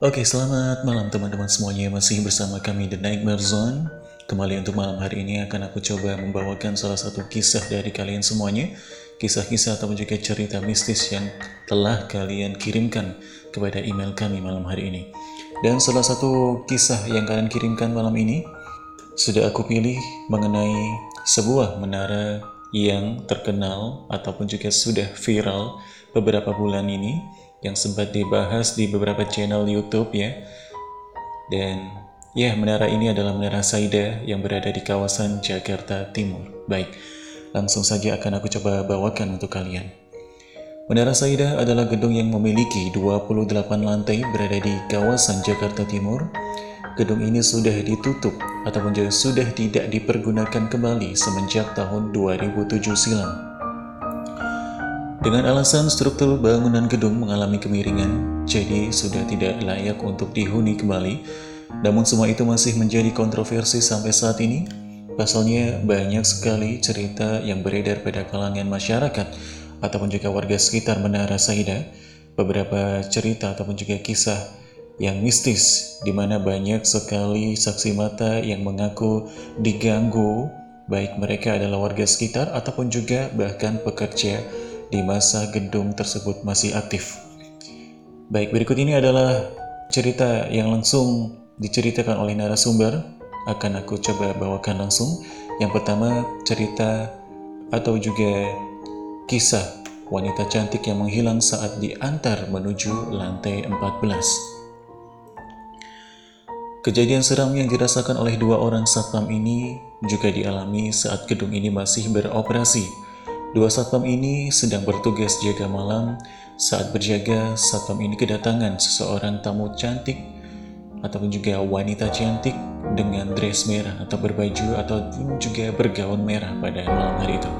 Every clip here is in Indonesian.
Oke, selamat malam teman-teman semuanya. Masih bersama kami The Nightmare Zone. Kembali untuk malam hari ini akan aku coba membawakan salah satu kisah dari kalian semuanya. Kisah-kisah atau juga cerita mistis yang telah kalian kirimkan kepada email kami malam hari ini. Dan salah satu kisah yang kalian kirimkan malam ini sudah aku pilih mengenai sebuah menara yang terkenal ataupun juga sudah viral beberapa bulan ini yang sempat dibahas di beberapa channel YouTube ya. Dan ya, menara ini adalah Menara Saida yang berada di kawasan Jakarta Timur. Baik, langsung saja akan aku coba bawakan untuk kalian. Menara Saida adalah gedung yang memiliki 28 lantai berada di kawasan Jakarta Timur. Gedung ini sudah ditutup ataupun juga sudah tidak dipergunakan kembali semenjak tahun 2007 silam. Dengan alasan struktur bangunan gedung mengalami kemiringan, jadi sudah tidak layak untuk dihuni kembali. Namun semua itu masih menjadi kontroversi sampai saat ini. Pasalnya banyak sekali cerita yang beredar pada kalangan masyarakat ataupun juga warga sekitar Menara Saida. Beberapa cerita ataupun juga kisah yang mistis di mana banyak sekali saksi mata yang mengaku diganggu baik mereka adalah warga sekitar ataupun juga bahkan pekerja di masa gedung tersebut masih aktif. Baik, berikut ini adalah cerita yang langsung diceritakan oleh narasumber. Akan aku coba bawakan langsung. Yang pertama, cerita atau juga kisah wanita cantik yang menghilang saat diantar menuju lantai 14. Kejadian seram yang dirasakan oleh dua orang satpam ini juga dialami saat gedung ini masih beroperasi Dua satpam ini sedang bertugas jaga malam. Saat berjaga, satpam ini kedatangan seseorang tamu cantik ataupun juga wanita cantik dengan dress merah atau berbaju atau juga bergaun merah pada malam hari itu.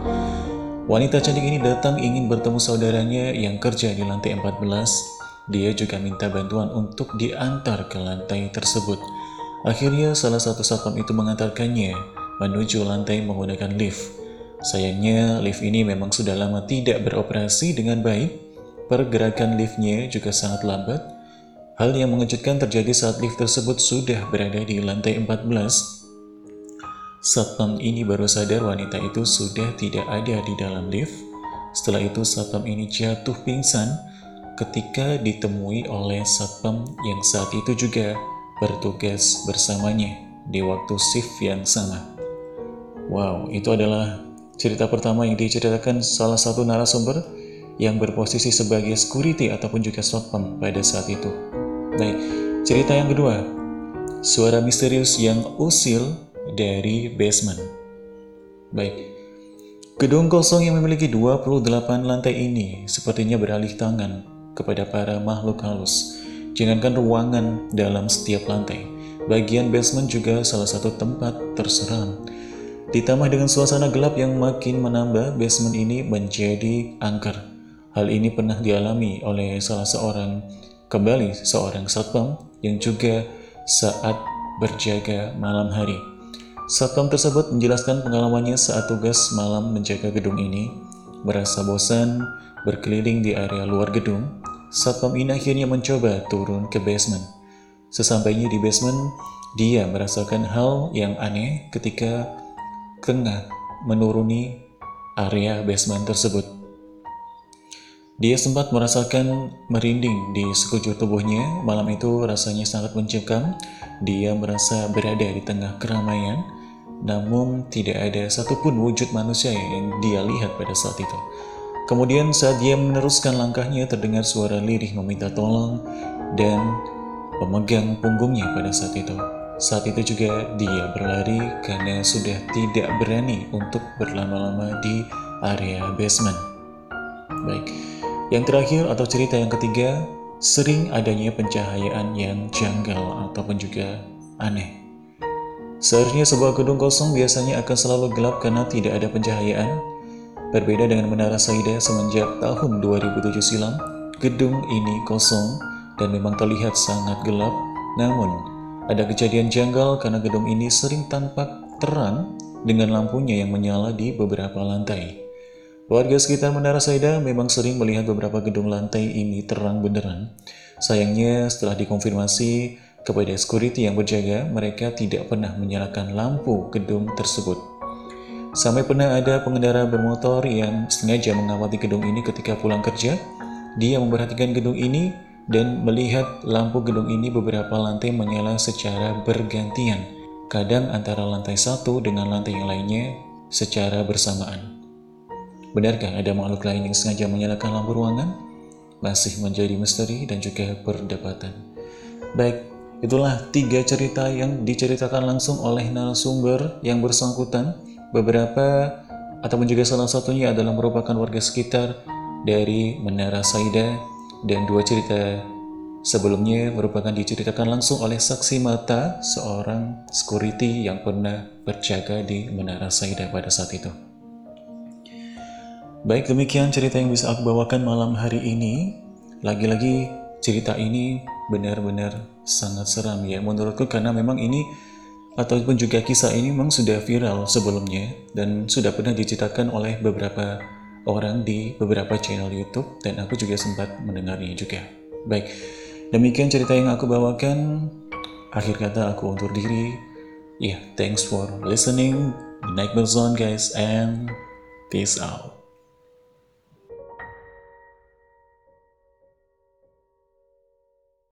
Wanita cantik ini datang ingin bertemu saudaranya yang kerja di lantai 14. Dia juga minta bantuan untuk diantar ke lantai tersebut. Akhirnya salah satu satpam itu mengantarkannya menuju lantai menggunakan lift. Sayangnya, lift ini memang sudah lama tidak beroperasi dengan baik. Pergerakan liftnya juga sangat lambat. Hal yang mengejutkan terjadi saat lift tersebut sudah berada di lantai 14. Satpam ini baru sadar wanita itu sudah tidak ada di dalam lift. Setelah itu satpam ini jatuh pingsan ketika ditemui oleh satpam yang saat itu juga bertugas bersamanya di waktu shift yang sama. Wow, itu adalah Cerita pertama yang diceritakan salah satu narasumber yang berposisi sebagai security ataupun juga satpam pada saat itu. Baik, cerita yang kedua. Suara misterius yang usil dari basement. Baik, gedung kosong yang memiliki 28 lantai ini sepertinya beralih tangan kepada para makhluk halus. Jangankan ruangan dalam setiap lantai, bagian basement juga salah satu tempat terseram Ditambah dengan suasana gelap yang makin menambah, basement ini menjadi angker. Hal ini pernah dialami oleh salah seorang kembali seorang satpam yang juga saat berjaga malam hari. Satpam tersebut menjelaskan pengalamannya saat tugas malam menjaga gedung ini. Merasa bosan berkeliling di area luar gedung, satpam ini akhirnya mencoba turun ke basement. Sesampainya di basement, dia merasakan hal yang aneh ketika tengah menuruni area basement tersebut. Dia sempat merasakan merinding di sekujur tubuhnya. Malam itu rasanya sangat mencekam. Dia merasa berada di tengah keramaian, namun tidak ada satupun wujud manusia yang dia lihat pada saat itu. Kemudian saat dia meneruskan langkahnya terdengar suara lirih meminta tolong dan pemegang punggungnya pada saat itu. Saat itu juga dia berlari karena sudah tidak berani untuk berlama-lama di area basement. Baik, yang terakhir atau cerita yang ketiga, sering adanya pencahayaan yang janggal ataupun juga aneh. Seharusnya sebuah gedung kosong biasanya akan selalu gelap karena tidak ada pencahayaan. Berbeda dengan Menara Saida semenjak tahun 2007 silam, gedung ini kosong dan memang terlihat sangat gelap, namun ada kejadian janggal karena gedung ini sering tampak terang dengan lampunya yang menyala di beberapa lantai. Warga sekitar Menara Saida memang sering melihat beberapa gedung lantai ini terang benderang. Sayangnya setelah dikonfirmasi kepada security yang berjaga, mereka tidak pernah menyalakan lampu gedung tersebut. Sampai pernah ada pengendara bermotor yang sengaja mengawati gedung ini ketika pulang kerja. Dia memperhatikan gedung ini dan melihat lampu gedung ini beberapa lantai menyala secara bergantian. Kadang antara lantai satu dengan lantai yang lainnya secara bersamaan. Benarkah ada makhluk lain yang sengaja menyalakan lampu ruangan? Masih menjadi misteri dan juga perdebatan. Baik, itulah tiga cerita yang diceritakan langsung oleh narasumber yang bersangkutan. Beberapa ataupun juga salah satunya adalah merupakan warga sekitar dari Menara Saida dan dua cerita sebelumnya merupakan diceritakan langsung oleh saksi mata seorang security yang pernah berjaga di Menara Saida pada saat itu. Baik demikian cerita yang bisa aku bawakan malam hari ini. Lagi-lagi cerita ini benar-benar sangat seram ya menurutku karena memang ini ataupun juga kisah ini memang sudah viral sebelumnya dan sudah pernah diceritakan oleh beberapa orang di beberapa channel YouTube dan aku juga sempat mendengarnya juga. Baik, demikian cerita yang aku bawakan. Akhir kata aku undur diri. Ya, yeah, thanks for listening. Night Zone guys and peace out.